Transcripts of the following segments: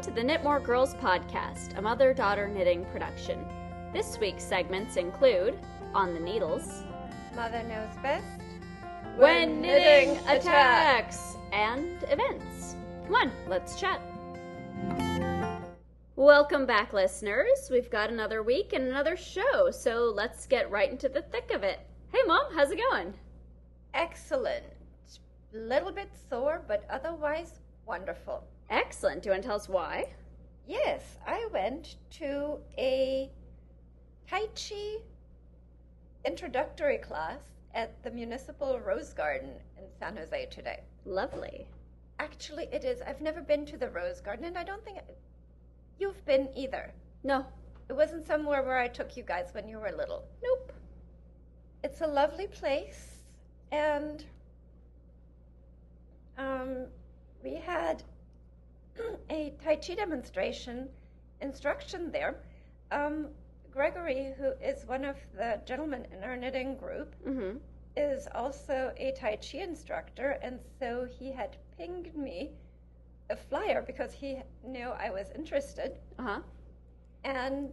Welcome to the Knitmore Girls Podcast, a mother daughter knitting production. This week's segments include On the Needles, Mother Knows Best, When Knitting Attacks, and Events. Come on, let's chat. Welcome back, listeners. We've got another week and another show, so let's get right into the thick of it. Hey, Mom, how's it going? Excellent. Little bit sore, but otherwise wonderful. Excellent. Do you want to tell us why? Yes, I went to a Tai Chi introductory class at the Municipal Rose Garden in San Jose today. Lovely. Actually, it is. I've never been to the Rose Garden, and I don't think you've been either. No. It wasn't somewhere where I took you guys when you were little. Nope. It's a lovely place, and um, we had a Tai Chi demonstration instruction there. Um, Gregory, who is one of the gentlemen in our knitting group, Mm-hmm. is also a Tai Chi instructor, and so he had pinged me a flyer because he knew I was interested. Uh huh. And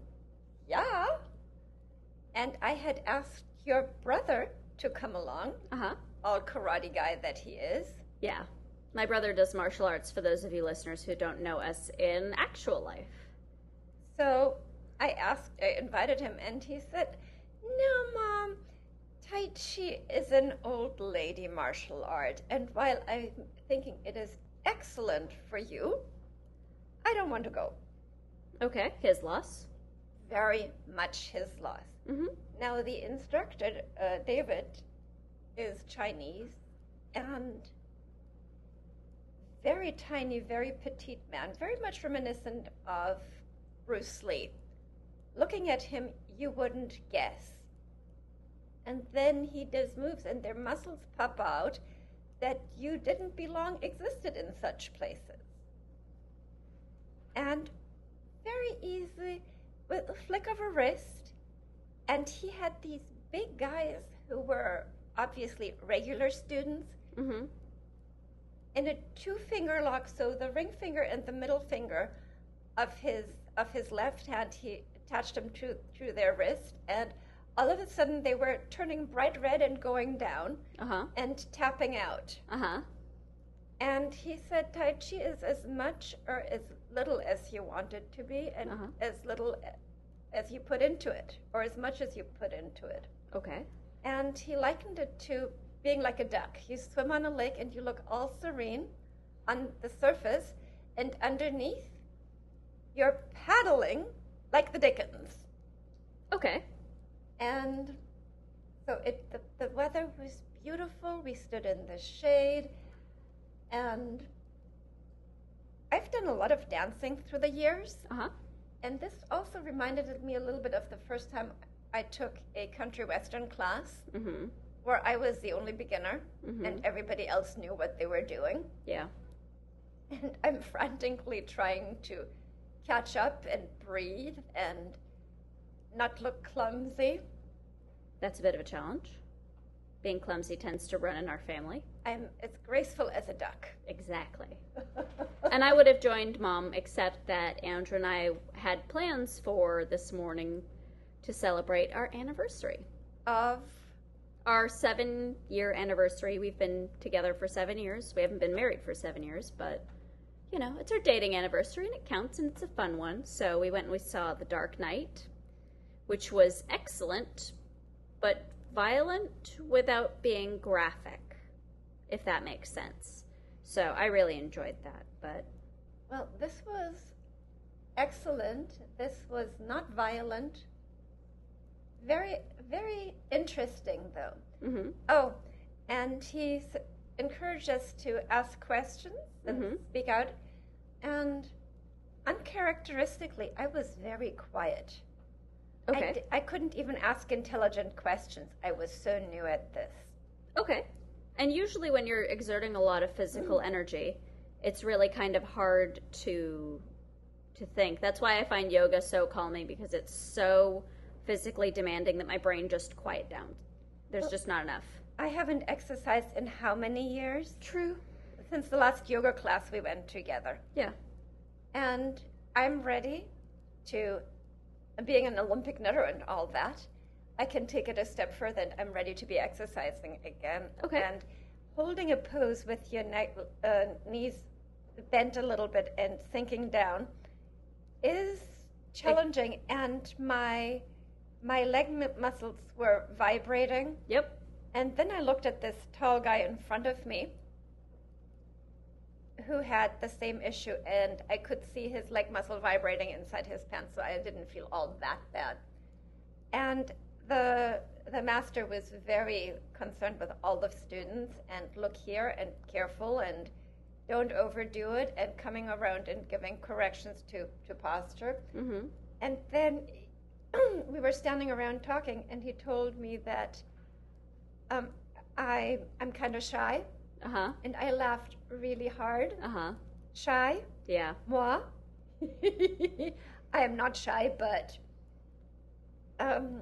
yeah, and I had asked your brother to come along, Uh huh. all karate guy that he is. Yeah. My brother does martial arts for those of you listeners who don't know us in actual life. So I asked, I invited him, and he said, No, Mom, Tai Chi is an old lady martial art, and while I'm thinking it is excellent for you, I don't want to go. Okay, his loss. Very much his loss. Mm-hmm. Now, the instructor, uh, David, is Chinese and very tiny, very petite man, very much reminiscent of Bruce Lee. Looking at him, you wouldn't guess. And then he does moves, and their muscles pop out that you didn't belong existed in such places. And very easy, with a flick of a wrist, and he had these big guys who were obviously regular students Mm-hmm. In a two finger lock so the ring finger and the middle finger of his of his left hand he attached them to to their wrist and all of a sudden they were turning bright red and going down Uh-huh. and tapping out Uh-huh. and he said tai chi is as much or as little as you want it to be and Uh-huh. as little as you put into it or as much as you put into it Okay. and he likened it to being like a duck. You swim on a lake and you look all serene on the surface, and underneath, you're paddling like the Dickens. Okay. And so it the, the weather was beautiful. We stood in the shade, and I've done a lot of dancing through the years, Uh-huh. and this also reminded me a little bit of the first time I took a country western class. Mm-hmm. Where I was the only beginner Mhm. and everybody else knew what they were doing. Yeah. And I'm frantically trying to catch up and breathe and not look clumsy. That's a bit of a challenge. Being clumsy tends to run in our family. I'm as graceful as a duck. Exactly. and I would have joined mom, except that Andrew and I had plans for this morning to celebrate our anniversary. of Our seven year anniversary. We've been together for seven years. We haven't been married for seven years, but you know, it's our dating anniversary and it counts and it's a fun one. So we went and we saw The Dark Knight, which was excellent, but violent without being graphic, if that makes sense. So I really enjoyed that, but well, this was excellent. This was not violent. Very, very interesting, though. mhm. Oh, and he encouraged us to ask questions and Mhm. speak out. And uncharacteristically, I was very quiet. I okay. d- I couldn't even ask intelligent questions. I was so new at this. Okay. And usually when you're exerting a lot of physical energy, it's really kind of hard to to think. That's why I find yoga so calming because it's so physically demanding that my brain just quiet down. There's Well- just not enough. I haven't exercised in how many years? True. Since the last yoga class we went together. Yeah. And I'm ready to, being an Olympic knitter and all that, I can take it a step further and I'm ready to be exercising again. Okay. And holding a pose with your neck, uh, knees bent a little bit and sinking down is challenging. And my my leg mu- muscles were vibrating. Yep. And then I looked at this tall guy in front of me who had the same issue, and I could see his leg muscle vibrating inside his pants, so I didn't feel all that bad. And the the master was very concerned with all the students and look here and careful and don't overdo it and coming around and giving corrections to, to posture. Mm-hmm. And then we were standing around talking, and he told me that um, I I'm kind of shy, Uh huh. and I laughed really hard. Uh huh. Shy, Yeah. moi. I am not shy, but um,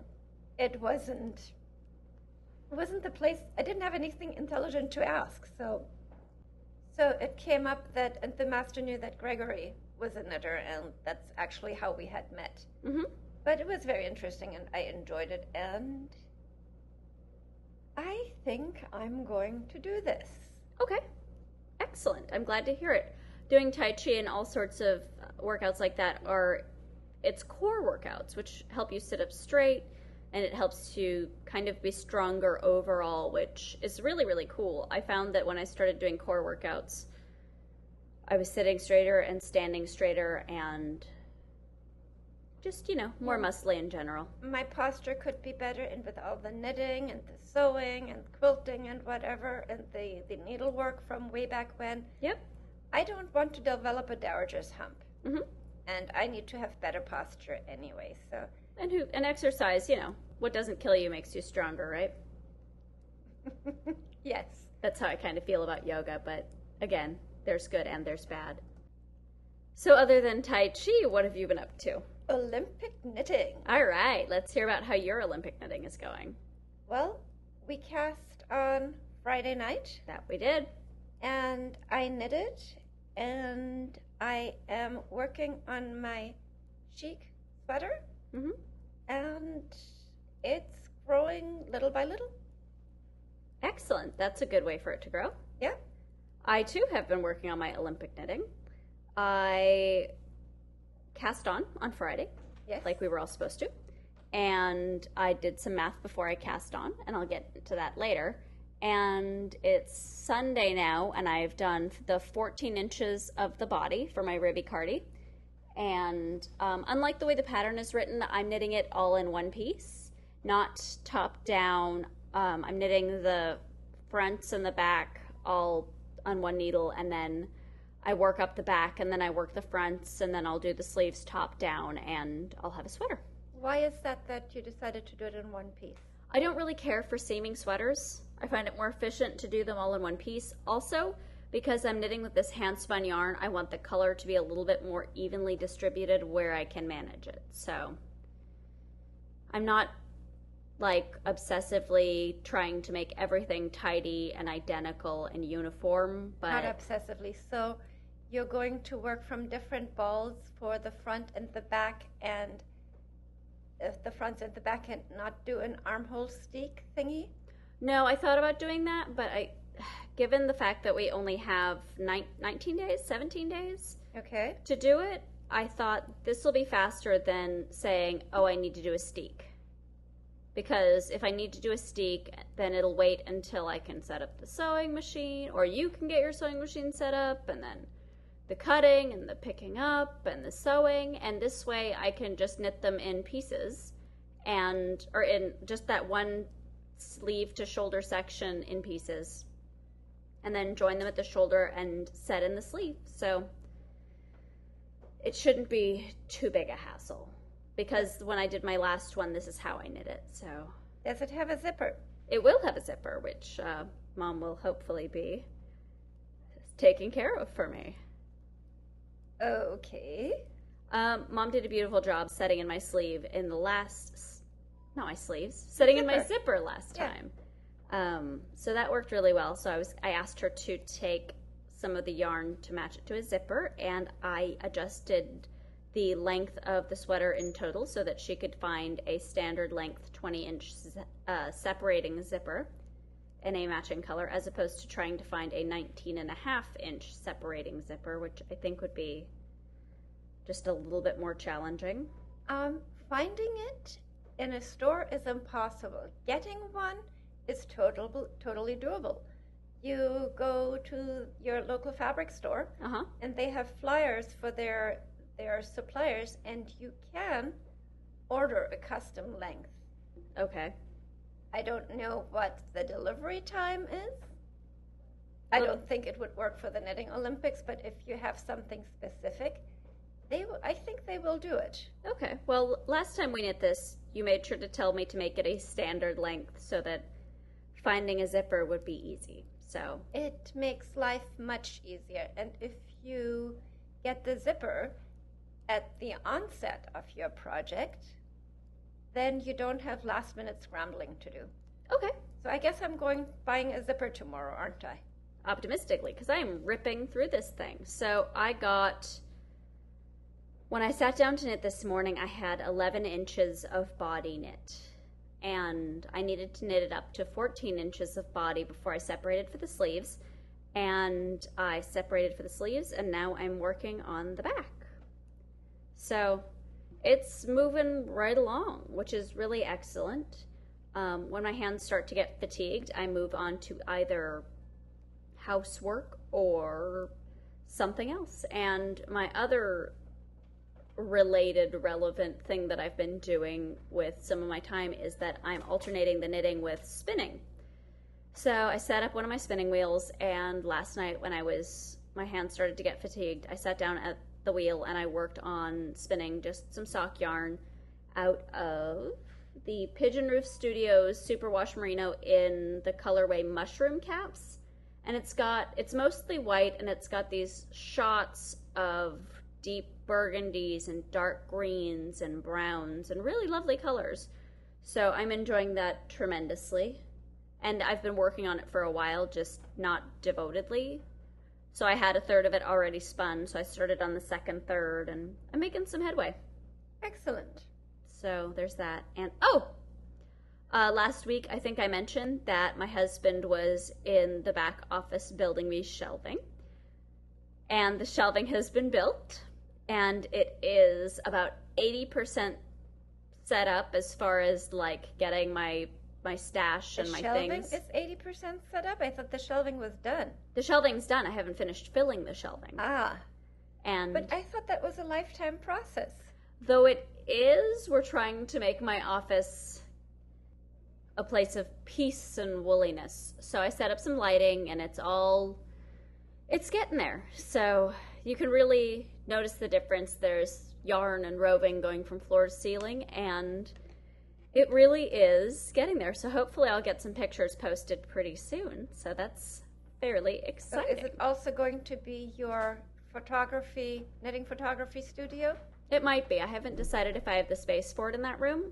it wasn't it wasn't the place. I didn't have anything intelligent to ask, so so it came up that and the master knew that Gregory was a knitter, and that's actually how we had met. Mm-hmm. But it was very interesting, and I enjoyed it, and I think I'm going to do this. Okay. Excellent. I'm glad to hear it. Doing Tai Chi and all sorts of uh, workouts like that are it's core workouts, which help you sit up straight and it helps you kind of be stronger overall, which is really, really cool. I found that when I started doing core workouts, I was sitting straighter and standing straighter and just, you know, more muscly in general. My posture could be better, and with all the knitting and the sewing and quilting and whatever, and the, the needlework from way back when, Yep. I don't want to develop a dowager's hump. mm-hmm. And I need to have better posture anyway, so And who and exercise, you know, what doesn't kill you makes you stronger, right? yes. That's how I kind of feel about yoga, but again, there's good and there's bad. So, other than Tai Chi, what have you been up to? Olympic knitting. All right, let's hear about how your Olympic knitting is going. Well, we cast on Friday night, That we did. and I knitted, and I am working on my chic sweater, hmm and it's growing little by little. Excellent. That's a good way for it to grow. Yeah. I too have been working on my Olympic knitting. I cast on on Friday, Yes. like we were all supposed to. And I did some math before I cast on, and I'll get to that later. And it's Sunday now, and I've done the 14 inches of the body for my ribby cardi. And um, unlike the way the pattern is written, I'm knitting it all in one piece, not top down. Um, I'm knitting the fronts and the back all on one needle, and then I work up the back, and then I work the fronts, and then I'll do the sleeves top down, and I'll have a sweater. Why is that that you decided to do it in one piece? I don't really care for seaming sweaters. I find it more efficient to do them all in one piece. Also, because I'm knitting with this hand spun yarn, I want the color to be a little bit more evenly distributed where I can manage it. So I'm not like obsessively trying to make everything tidy and identical and uniform, but Not obsessively. So you're going to work from different balls for the front and the back, and uh, the front and the back, and not do an armhole steek thingy. No, I thought about doing that, but I, given the fact that we only have nine, 19 days, 17 days Okay. to do it, I thought this will be faster than saying, oh, I need to do a steek. Because if I need to do a steek, then it'll wait until I can set up the sewing machine, or you can get your sewing machine set up, and then the cutting and the picking up and the sewing. And this way I can just knit them in pieces and, or in just that one sleeve to shoulder section in pieces and then join them at the shoulder and set in the sleeve. So it shouldn't be too big a hassle because when I did my last one, this is how I knit it. So Does it have a zipper? it will have a zipper, which uh, mom will hopefully be taking care of for me. Okay. Um, mom did a beautiful job setting in my sleeve in the last, not my sleeves, setting in my Zipper. zipper last Yeah. time. Um, so that worked really well. So I was, I asked her to take some of the yarn to match it to a zipper, and I adjusted the length of the sweater in total so that she could find a standard length 20 inch uh, separating zipper in a matching color as opposed to trying to find a 19 and a half inch separating zipper, which I think would be just a little bit more challenging. Um, finding it in a store is impossible. Getting one is total, totally doable. You go to your local fabric store Uh-huh. and they have flyers for their their suppliers and you can order a custom length. Okay. I don't know what the delivery time is. I don't think it would work for the knitting Olympics, but if you have something specific, they will, I think they will do it. Okay. Well, last time we knit this, you made sure to tell me to make it a standard length so that finding a zipper would be easy. So, It makes life much easier. And if you get the zipper at the onset of your project, then you don't have last minute scrambling to do. okay. So I guess I'm going buying a zipper tomorrow, aren't I? Optimistically, because I am ripping through this thing. So, I got. When I sat down to knit this morning, I had 11 inches of body knit. And I needed to knit it up to 14 inches of body before I separated for the sleeves. And I separated for the sleeves, and now I'm working on the back. So it's moving right along, which is really excellent. Um, when my hands start to get fatigued, I move on to either housework or something else. And my other related, relevant thing that I've been doing with some of my time is that I'm alternating the knitting with spinning. So I set up one of my spinning wheels, and last night when I was, my hands started to get fatigued, I sat down at the wheel and I worked on spinning just some sock yarn out of the Pigeonroof Studios Superwash Merino in the colorway Mushroom Caps. And it's got, it's mostly white and it's got these shots of deep burgundies and dark greens and browns and really lovely colors. So I'm enjoying that tremendously. And I've been working on it for a while, just not devotedly. So I had a third of it already spun, so I started on the second third, and I'm making some headway. Excellent. So there's that. And oh, uh, last week I think I mentioned that my husband was in the back office building me shelving, and the shelving has been built, and it is about eighty percent set up as far as like getting my my stash and the my shelving things. is 80% set up. I thought the shelving was done. The shelving's done. I haven't finished filling the shelving, Ah, and but I thought that was a lifetime process. Though it is, we're trying to make my office a place of peace and wooliness. So I set up some lighting and it's all it's getting there. So you can really notice the difference. There's yarn and roving going from floor to ceiling and it really is getting there. So hopefully I'll get some pictures posted pretty soon. So that's fairly So exciting. is it also going to be your photography, knitting photography studio? It might be. I haven't decided if I have the space for it in that room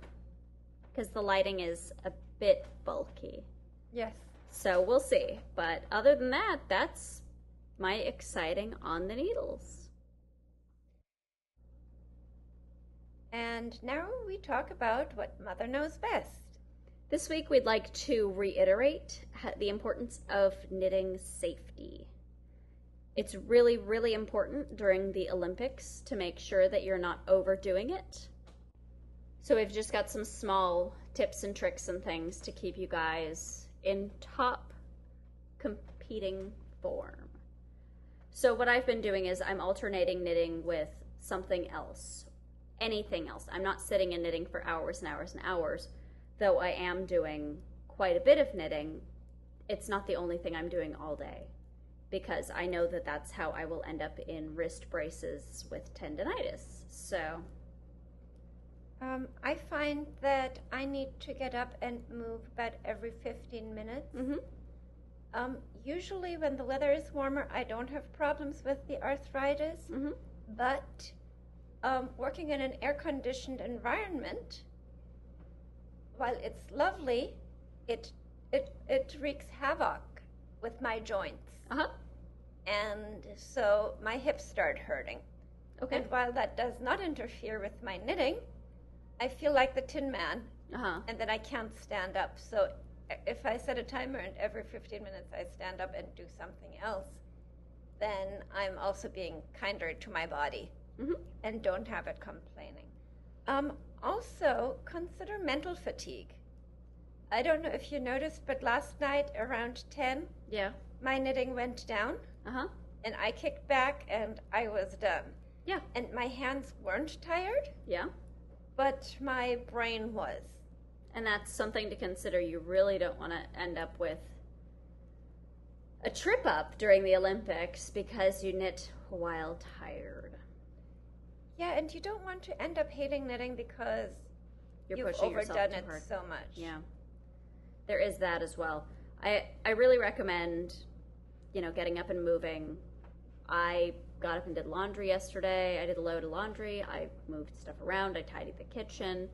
because the lighting is a bit bulky. Yes. So we'll see. But other than that, that's my exciting on the needles. And now we talk about what Mother knows best. This week, we'd like to reiterate the importance of knitting safety. It's really, really important during the Olympics to make sure that you're not overdoing it. So, we've just got some small tips and tricks and things to keep you guys in top competing form. So, what I've been doing is I'm alternating knitting with something else, anything else. I'm not sitting and knitting for hours and hours and hours though I am doing quite a bit of knitting, it's not the only thing I'm doing all day because I know that that's how I will end up in wrist braces with tendonitis. So, Um, I find that I need to get up and move about every 15 minutes. mhm. Um, usually, when the weather is warmer, I don't have problems with the arthritis, Mhm. but um, working in an air conditioned environment, while it's lovely, it, it, it wreaks havoc with my joints. Uh-huh. and so my hips start hurting. Okay. And while that does not interfere with my knitting, I feel like the Tin Man, Uh huh. and then I can't stand up. So if I set a timer and every 15 minutes I stand up and do something else, then I'm also being kinder to my body Mhm. and don't have it complaining. Um, also, consider mental fatigue. I don't know if you noticed, but last night around 10, Yeah. my knitting went down Uh huh. and I kicked back and I was done. Yeah. And my hands weren't tired, Yeah. but my brain was. And that's something to consider. You really don't want to end up with a trip up during the Olympics because you knit while tired. Yeah, and you don't want to end up hating knitting because You're you've pushing yourself overdone too it hard. so much. Yeah. There is that as well. I I really recommend, you know, getting up and moving. I got up and did laundry yesterday. I did a load of laundry. I moved stuff around. I tidied the kitchen.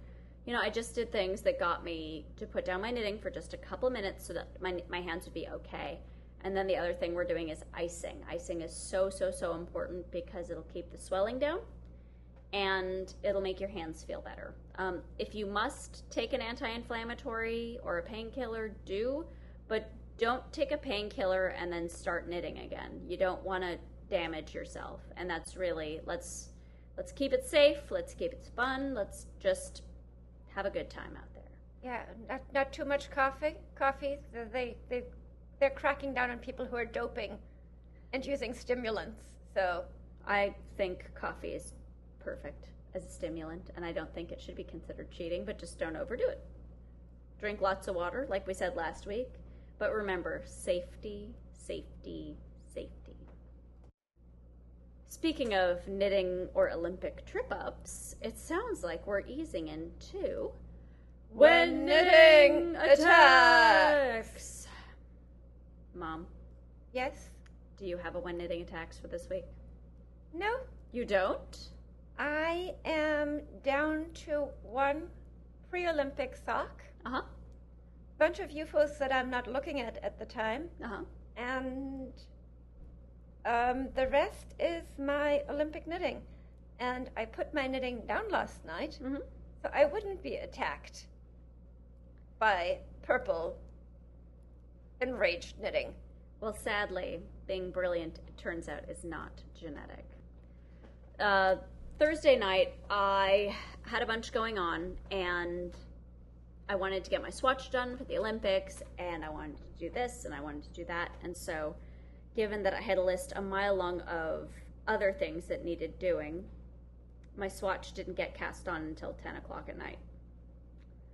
You know, I just did things that got me to put down my knitting for just a couple minutes so that my my hands would be okay. And then the other thing we're doing is icing. Icing is so so so important because it'll keep the swelling down and it'll make your hands feel better. Um, if you must take an anti inflammatory or a painkiller, do, but don't take a painkiller and then start knitting again. You don't want to damage yourself. And that's really, let's. Let's keep it safe. Let's keep it fun. Let's just have a good time out there. Yeah, not, not too much coffee. Coffee, they, they, they're cracking down on people who are doping and using stimulants. So, I think coffee is perfect as a stimulant, and I don't think it should be considered cheating, but just don't overdo it. Drink lots of water, like we said last week, but remember safety, safety, safety. Speaking of knitting or Olympic trip ups, it sounds like we're easing into When knitting attacks. Mom, yes? do you have a when knitting attacks for this week? No? You don't? I am down to one pre Olympic sock, Uh huh. bunch of UFOs that I'm not looking at at the time, Uh huh. and um, the rest is my Olympic knitting. And I put my knitting down last night Mm-hmm. so I wouldn't be attacked by purple enraged knitting. Well, sadly, being brilliant, it turns out, is not genetic. Uh, Thursday night, I had a bunch going on, and I wanted to get my swatch done for the Olympics, and I wanted to do this, and I wanted to do that. And so, given that I had a list a mile long of other things that needed doing, my swatch didn't get cast on until 10 o'clock at night.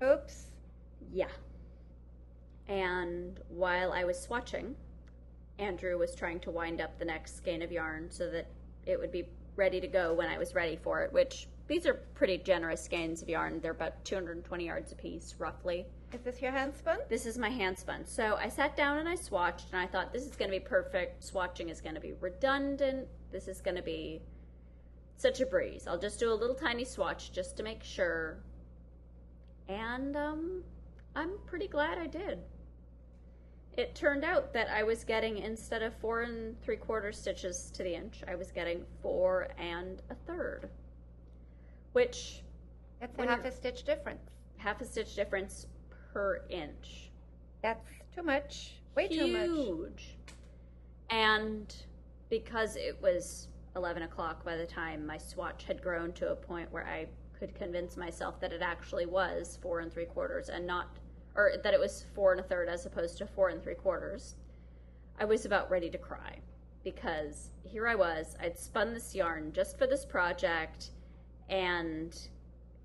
Oops. Yeah. And while I was swatching, Andrew was trying to wind up the next skein of yarn so that it would be ready to go when I was ready for it, which these are pretty generous skeins of yarn. They're about 220 yards apiece, roughly. Is this your hand spun? This is my hand spun. So I sat down and I swatched, and I thought this is going to be perfect. Swatching is going to be redundant. This is going to be such a breeze. I'll just do a little tiny swatch just to make sure. And um, I'm pretty glad I did. It turned out that I was getting, instead of four and three quarter stitches to the inch, I was getting four and a third. Which, That's a half a stitch difference. half a stitch difference per inch. That's too much. Way too much. huge. And because it was 11 o'clock by the time my swatch had grown to a point where I could convince myself that it actually was four and three quarters and not, or that it was four and a third as opposed to four and three quarters, I was about ready to cry because here I was, I'd spun this yarn just for this project, and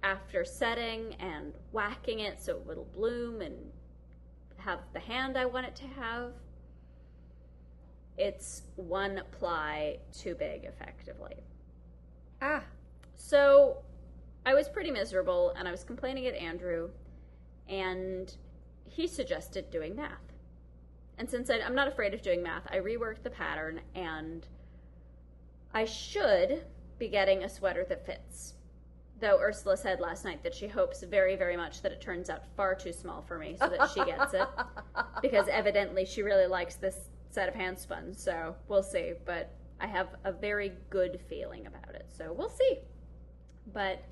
after setting and whacking it so it would bloom and have the hand I want it to have, it's one ply too big effectively. Ah, So I was pretty miserable and I was complaining at Andrew, and he suggested doing math. And since I, I'm not afraid of doing math, I reworked the pattern and I should be getting a sweater that fits. Though Ursula said last night that she hopes very, very much that it turns out far too small for me so that she gets it. Because evidently she really likes this set of hand spun, so we'll see. But I have a very good feeling about it, so we'll see. But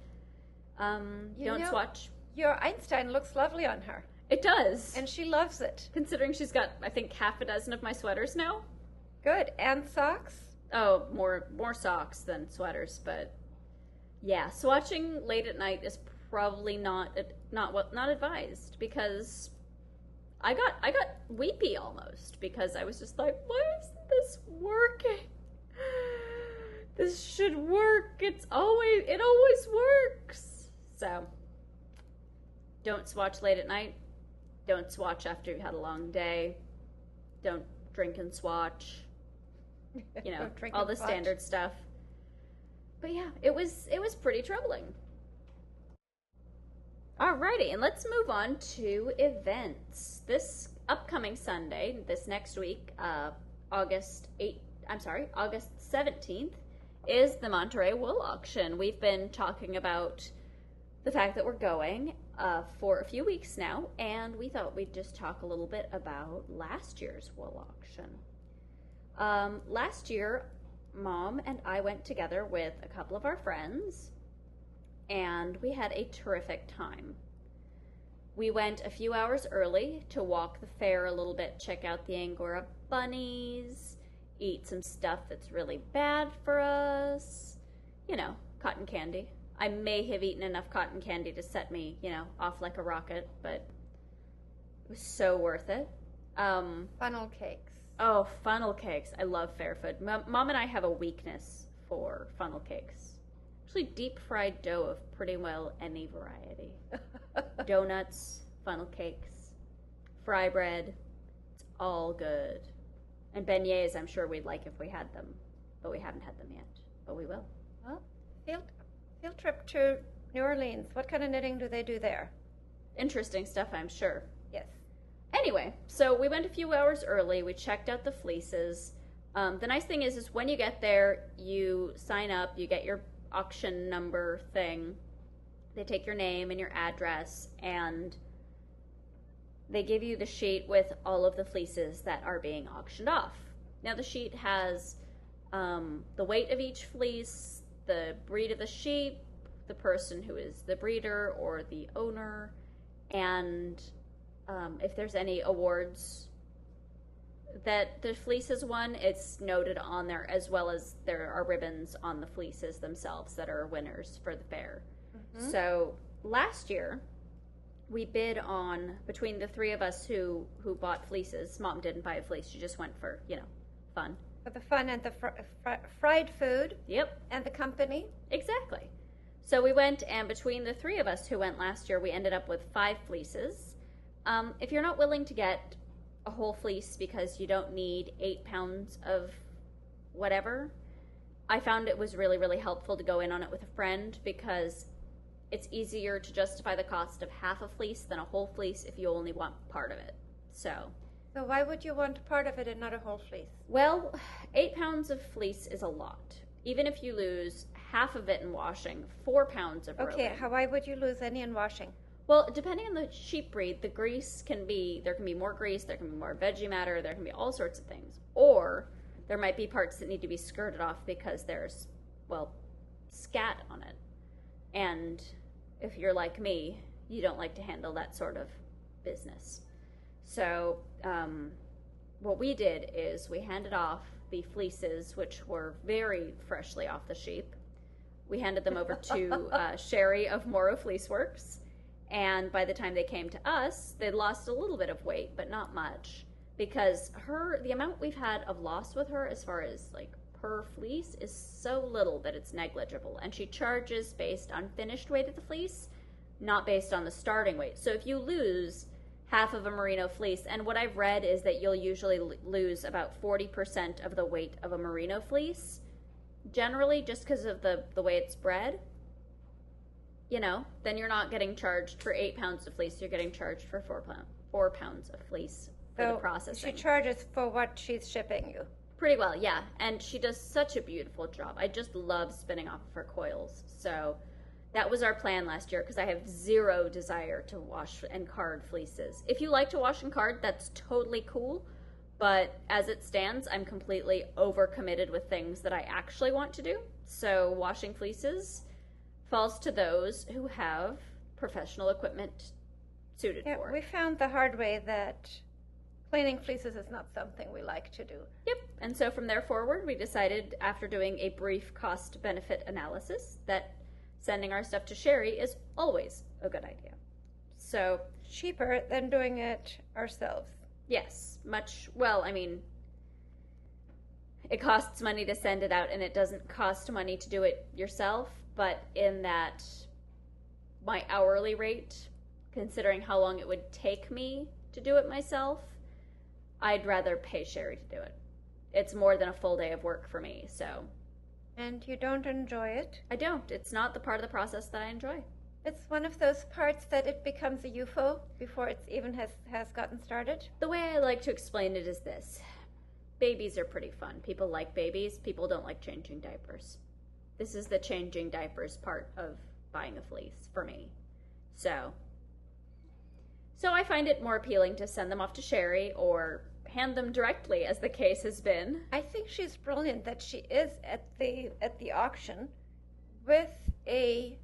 um, You don't know- swatch. Your Einstein looks lovely on her, It does, and she loves it. considering she's got I think half a dozen of my sweaters now. Good. And socks? Oh, more more socks than sweaters, but yeah, swatching late at night is probably not not what not advised because I got I got weepy almost because I was just like, why isn't this working? This should work. It's always it always works. So don't swatch late at night. Don't swatch after you've had a long day. Don't drink and swatch you know drink all the swatch. standard stuff but yeah it was it was pretty troubling alrighty and let's move on to events this upcoming sunday this next week uh august 8 i'm sorry august 17th is the monterey wool auction we've been talking about the fact that we're going uh, for a few weeks now and we thought we'd just talk a little bit about last year's wool auction um, last year, mom and I went together with a couple of our friends, and we had a terrific time. We went a few hours early to walk the fair a little bit, check out the Angora bunnies, eat some stuff that's really bad for us. You know, cotton candy. I may have eaten enough cotton candy to set me, you know, off like a rocket, but it was so worth it. Um, Funnel cakes. Oh, funnel cakes. I love fair food. Mom, Mom and I have a weakness for funnel cakes. Actually, deep fried dough of pretty well any variety. Donuts, funnel cakes, fry bread. It's all good. And beignets, I'm sure we'd like if we had them, but we haven't had them yet. But we will. well, field, field trip to New Orleans. What kind of knitting do they do there? Interesting stuff, I'm sure. Yes. Anyway, so we went a few hours early. We checked out the fleeces. Um, the nice thing is, is when you get there, you sign up. You get your auction number thing. They take your name and your address, and they give you the sheet with all of the fleeces that are being auctioned off. Now, the sheet has um, the weight of each fleece, the breed of the sheep, the person who is the breeder or the owner, and um, if there's any awards that the fleeces won, it's noted on there as well as there are ribbons on the fleeces themselves that are winners for the fair. Mhm. So last year, we bid on between the three of us who who bought fleeces. Mom didn't buy a fleece; she just went for you know fun. For the fun and the fr- fr- fried food Yep, and the company. Exactly. So we went, and between the three of us who went last year, we ended up with five fleeces. Um, if you're not willing to get a whole fleece because you don't need eight pounds of whatever, I found it was really, really helpful to go in on it with a friend because it's easier to justify the cost of half a fleece than a whole fleece if you only want part of it. So, So why would you want part of it and not a whole fleece? well, eight pounds of fleece is a lot. Even if you lose half of it in washing, four pounds of Okay, how why would you lose any in washing? Well, depending on the sheep breed, the grease can be there can be more grease, there can be more veggie matter, there can be all sorts of things. Or there might be parts that need to be skirted off because there's well, scat on it. And if you're like me, you don't like to handle that sort of business. So, um, what we did is we handed off the fleeces, which were very freshly off the sheep. We handed them over to uh, Sherry of Morro Fleece Works, and by the time they came to us, they'd lost a little bit of weight, but not much, because her the amount we've had of loss with her, as far as like per fleece, is so little that it's negligible, and she charges based on finished weight of the fleece, not based on the starting weight. So if you lose half of a merino fleece. And what I've read is that you'll usually l- lose about 40% of the weight of a merino fleece, generally, just because of the, the way it's bred. You know, then you're not getting charged for eight pounds of fleece, you're getting charged for four, pound, four pounds of fleece for the So processing. she charges for what she's shipping you. Pretty well, yeah. And she does such a beautiful job. I just love spinning off of her coils. So that was our plan last year because I have zero desire to wash and card fleeces. If you like to wash and card, that's totally cool. But as it stands, I'm completely overcommitted with things that I actually want to do. So washing fleeces falls to those who have professional equipment suited Yeah, for. we found the hard way that cleaning fleeces is not something we like to do. Yep. And so from there forward, we decided after doing a brief cost benefit analysis that sending our stuff to Sherry is always a good idea. So, Cheaper than doing it ourselves. yes, much, well, I mean, it costs money to send it out and it doesn't cost money to do it yourself, but in that my hourly rate, considering how long it would take me to do it myself, I'd rather pay Sherry to do it. It's more than a full day of work for me, so And you don't enjoy it. I don't. It's not the part of the process that I enjoy. It's one of those parts that it becomes a UFO before it's even has, has gotten started. The way I like to explain it is this babies are pretty fun. People like babies, people don't like changing diapers. This is the changing diapers part of buying a fleece for me. So, so I find it more appealing to send them off to Sherry or hand them directly, as the case has been. I think she's brilliant that she is at the at the auction with a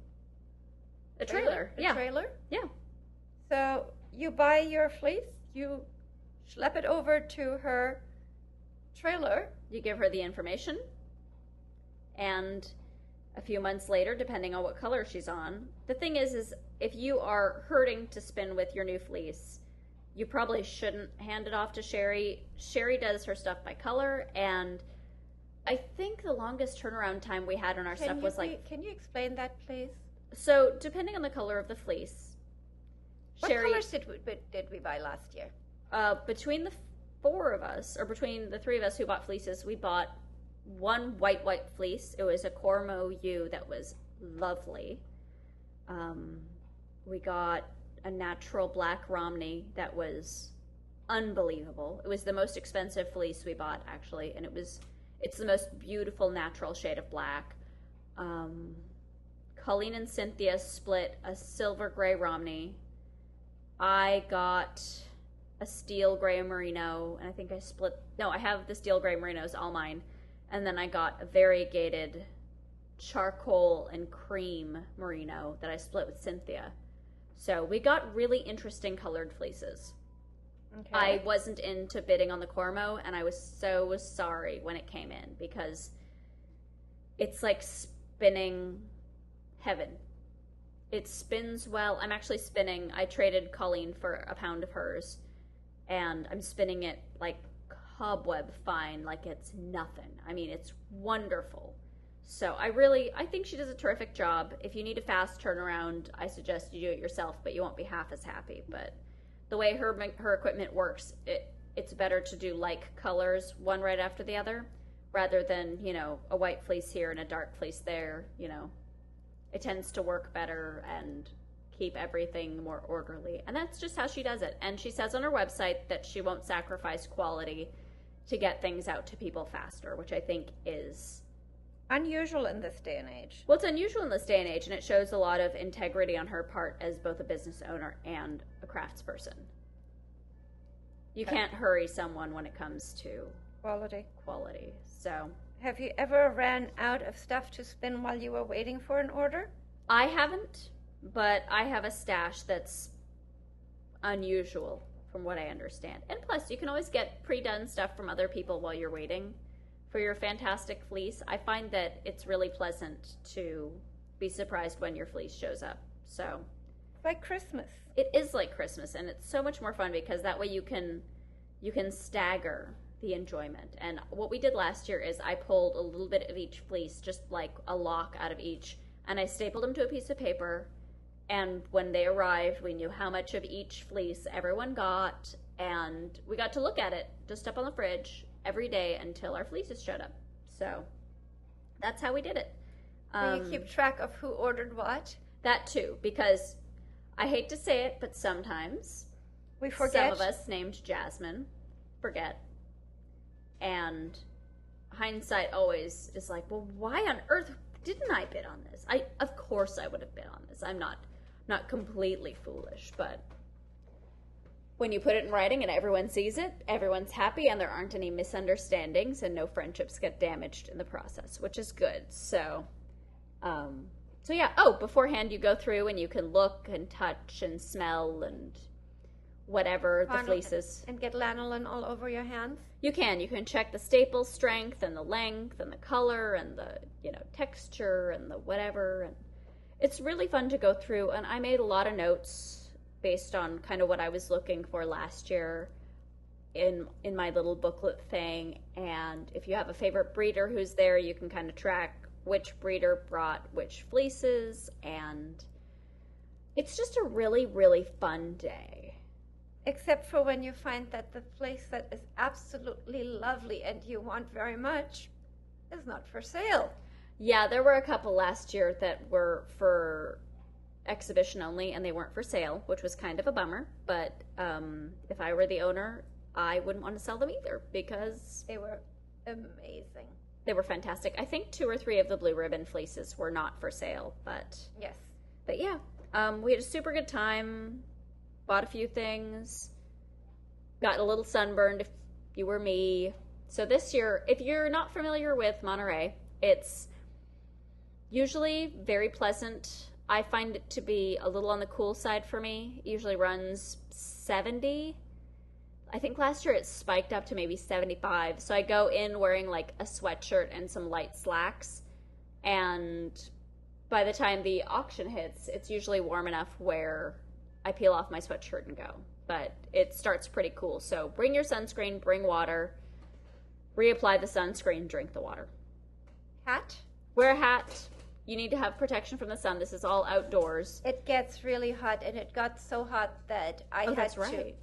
A trailer, A yeah, trailer. yeah. So you buy your fleece, you schlep it over to her trailer. You give her the information, and a few months later, depending on what color she's on, the thing is, is if you are hurting to spin with your new fleece, you probably shouldn't hand it off to Sherry. Sherry does her stuff by color, and I think the longest turnaround time we had on our Can stuff was like can you explain that, please? so. Depending on the color of the fleece, What Sherry. colors did we, did we buy last year? uh, between the four of us, or between the three of us who bought fleeces, we bought one white white fleece. It was a Cormo ewe that was lovely. Um, we got a natural black Romney that was unbelievable. It was the most expensive fleece we bought actually, and it was it's the most beautiful natural shade of black. Um, Colleen and Cynthia split a silver gray Romney. I got a steel gray merino, and I think I split. No, I have the steel gray merinos, all mine, and then I got a variegated charcoal and cream merino that I split with Cynthia. So we got really interesting colored fleeces. Okay. I wasn't into bidding on the Cormo, and I was so sorry when it came in because it's like spinning heaven. It spins well. I'm actually spinning. I traded Colleen for a pound of hers, and I'm spinning it like cobweb fine, like it's nothing. I mean, it's wonderful. So I really, I think she does a terrific job. If you need a fast turnaround, I suggest you do it yourself, but you won't be half as happy. But the way her her equipment works, it it's better to do like colors one right after the other, rather than you know a white fleece here and a dark fleece there. You know, it tends to work better and keep everything more orderly. And that's just how she does it. And she says on her website that she won't sacrifice quality to get things out to people faster, which I think is Unusual in this day and age. well, it's unusual in this day and age, and it shows a lot of integrity on her part as both a business owner and a craftsperson. You Okay. can't hurry someone when it comes to Quality. quality. So Have you ever ran out of stuff to spin while you were waiting for an order? I haven't, but I have a stash that's unusual from what I understand. And plus, you can always get pre done stuff from other people while you're waiting for your fantastic fleece. I find that it's really pleasant to be surprised when your fleece shows up. So like Christmas. it is like Christmas, and it's so much more fun because that way you can you can stagger the enjoyment. And what we did last year is I pulled a little bit of each fleece, just like a lock out of each, and I stapled them to a piece of paper. And when they arrived, we knew how much of each fleece everyone got, and we got to look at it just up on the fridge every day until our fleeces showed up. So that's how we did it. Do Um, you keep track of who ordered what? that too, because I hate to say it, but sometimes We forget. some of us named Jasmine forget. And hindsight always is like, well, why on earth didn't I bid on this? I of course I would have bid on this. I'm not not completely foolish, but when you put it in writing and everyone sees it, everyone's happy and there aren't any misunderstandings and no friendships get damaged in the process, which is good. So, um, so yeah. Oh, beforehand you go through and you can look and touch and smell and whatever the fleeces. And get lanolin all over your hands. You can. You can check the staple strength and the length and the color and the, you know, texture and the whatever and it's really fun to go through and I made a lot of notes based on kind of what I was looking for last year in in my little booklet thing and if you have a favorite breeder who's there, you can kind of track which breeder brought which fleeces and it's just a really really fun day. Except for when you find that the place that is absolutely lovely and you want very much is not for sale. Yeah, there were a couple last year that were for exhibition only and they weren't for sale, which was kind of a bummer. But um, if I were the owner, I wouldn't want to sell them either because They were amazing. they were fantastic. I think two or three of the blue ribbon fleeces were not for sale, but Yes. but yeah, um, we had a super good time. Bought a few things. Got a little sunburned if you were me. So this year, if you're not familiar with Monterey, it's usually very pleasant. I find it to be a little on the cool side for me. It usually runs 70. I think last year it spiked up to maybe 75. So I go in wearing like a sweatshirt and some light slacks. And by the time the auction hits, it's usually warm enough where I peel off my sweatshirt and go. But it starts pretty cool. So bring your sunscreen, bring water, reapply the sunscreen, drink the water. Hat. Wear a hat. You need to have protection from the sun. This is all outdoors. It gets really hot, and it got so hot that I Oh, had that's to. right.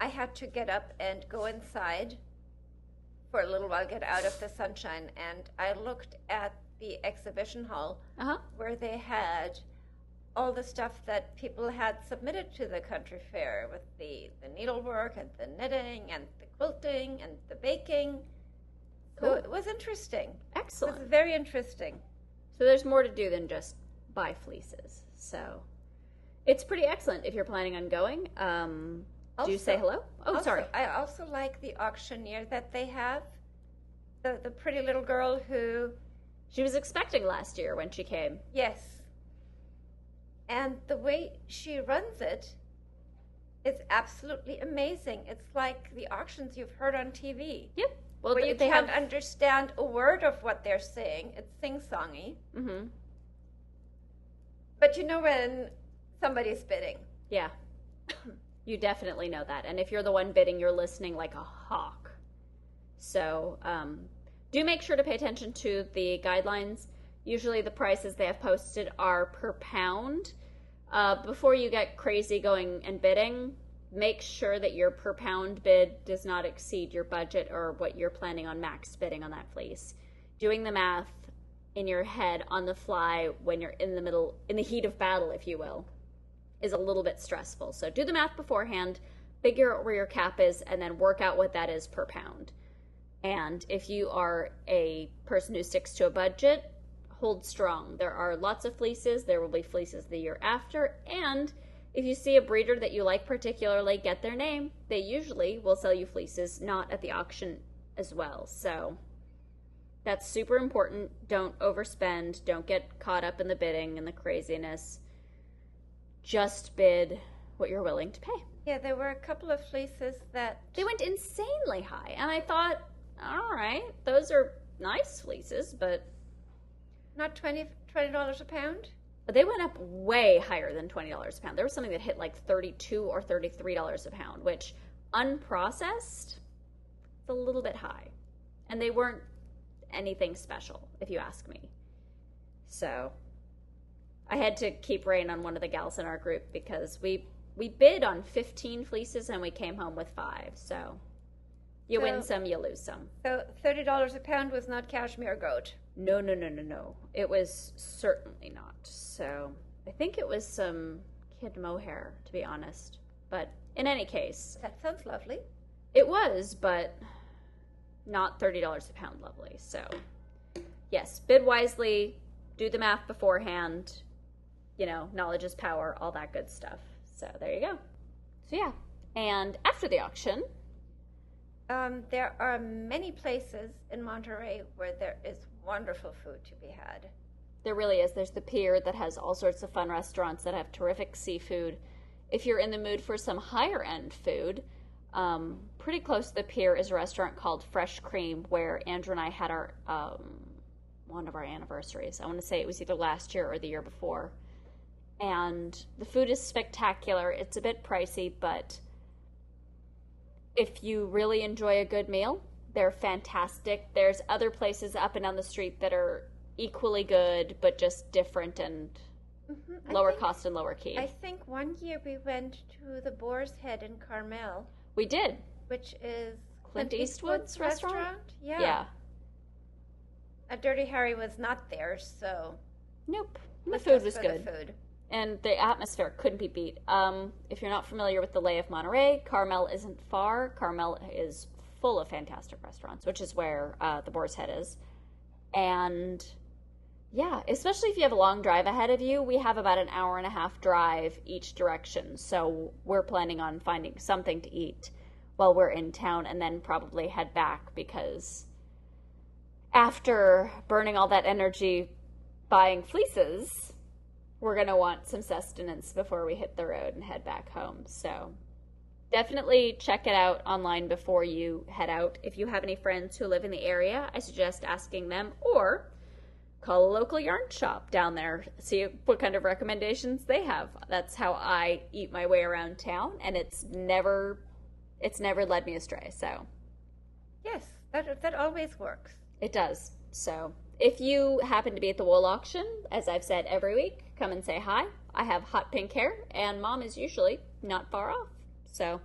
I had to get up and go inside for a little while, get out of the sunshine, and I looked at the exhibition hall Uh huh. where they had all the stuff that people had submitted to the country fair with the, the needlework and the knitting and the quilting and the baking. So Cool. it was interesting. It was Excellent. very interesting. So there's more to do than just buy fleeces. So it's pretty excellent if you're planning on going. Um, do you say hello? Oh, Also, sorry. I also like the auctioneer that they have. The the pretty little girl who She was expecting last year when she came. yes. And the way she runs it is absolutely amazing. It's like the auctions you've heard on TV. Yep. Well, where they, you can't have. understand a word of what they're saying. It's sing songy. hmm But you know when somebody's bidding. Yeah. you definitely know that. And if you're the one bidding, you're listening like a hawk. So um, do make sure to pay attention to the guidelines. Usually the prices they have posted are per pound. Uh, before you get crazy going and bidding, make sure that your per pound bid does not exceed your budget or what you're planning on max bidding on that fleece. Doing the math in your head on the fly when you're in the middle, in the heat of battle, if you will, is a little bit stressful. So do the math beforehand, figure out where your cap is, and then work out what that is per pound. And if you are a person who sticks to a budget, hold strong. There are lots of fleeces. There will be fleeces the year after. And if you see a breeder that you like particularly, get their name. They usually will sell you fleeces not at the auction as well. So that's super important. Don't overspend. Don't get caught up in the bidding and the craziness. Just bid what you're willing to pay. Yeah, there were a couple of fleeces that They went insanely high. And I thought, all right, those are nice fleeces, but not 20 dollars a pound. They went up way higher than $20 a pound. There was something that hit like 32 or $33 a pound, which unprocessed, it's a little bit high. And they weren't anything special, if you ask me. So I had to keep rein on one of the gals in our group because we we bid on 15 fleeces and we came home with five. So you win some, you lose some. So thirty dollars a pound was not cashmere goat. No, no, no, no, no. It was certainly not. So I think it was some kid mohair, to be honest. But in any case, That sounds lovely. it was, but not thirty dollars a pound lovely. So yes, bid wisely, do the math beforehand. You know, knowledge is power, all that good stuff. So there you go. So yeah, And after the auction, Um, there are many places in Monterey where there is wonderful food to be had. there really is. There's the pier that has all sorts of fun restaurants that have terrific seafood. If you're in the mood for some higher end food, um, pretty close to the pier is a restaurant called Fresh Cream where Andrew and I had our um, one of our anniversaries. I want to say it was either last year or the year before. And the food is spectacular. It's a bit pricey, but if you really enjoy a good meal, they're fantastic. There's other places up and down the street that are equally good, but just different and Mhm, lower think- cost and lower key. I think one year we went to the Boar's Head in Carmel, we did. which is Clint Eastwood's restaurant? Yeah. Yeah. A Dirty Harry was not there, so Nope. The food was good. Food. and the atmosphere couldn't be beat. Um, if you're not familiar with the Lay of Monterey, Carmel isn't far. Carmel is full of fantastic restaurants, which is where uh, the Boar's Head is. And yeah, especially if you have a long drive ahead of you, we have about an hour and a half drive each direction. So we're planning on finding something to eat while we're in town and then probably head back because after burning all that energy buying fleeces, we're going to want some sustenance before we hit the road and head back home. So definitely check it out online before you head out. If you have any friends who live in the area, I suggest asking them or call a local yarn shop down there, see what kind of recommendations they have. That's how I eat my way around town and it's never it's never led me astray. So Yes, that that always works. it does. So if you happen to be at the wool auction, as I've said every week, come and say hi. I have hot pink hair, and mom is usually not far off. So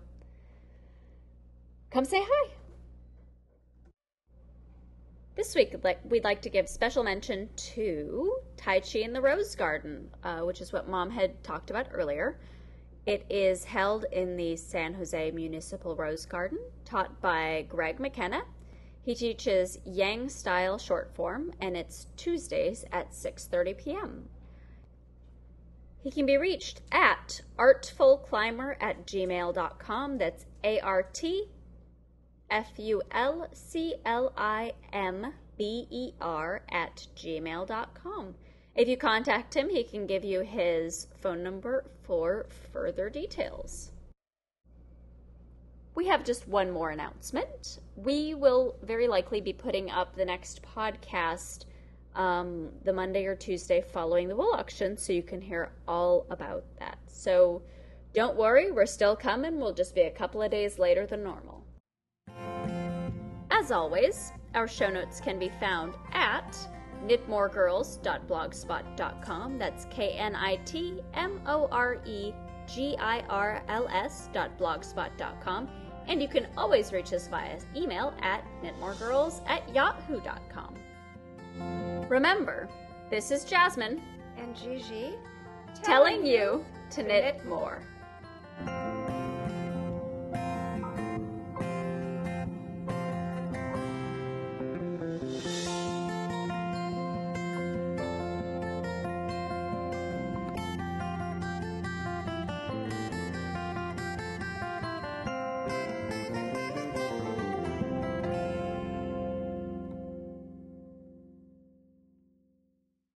come say hi. This week, we'd like to give special mention to Tai Chi in the Rose Garden, uh, which is what Mom had talked about earlier. It is held in the San Jose Municipal Rose Garden, taught by Greg McKenna. He teaches Yang style short form, and it's Tuesdays at 6:30 p.m. He can be reached at artfulclimber at gmail.com. That's A R T F U L C L I M B E R at gmail.com. If you contact him, he can give you his phone number for further details. We have just one more announcement. We will very likely be putting up the next podcast um, the Monday or Tuesday following the wool auction, so you can hear all about that. So don't worry, we're still coming. We'll just be a couple of days later than normal. As always, our show notes can be found at knitmoregirls.blogspot.com. That's K N I T M O R E G I R L S.blogspot.com. And you can always reach us via email at knitmoregirls at yahoo.com. Remember, this is Jasmine And Gigi telling you to knit more.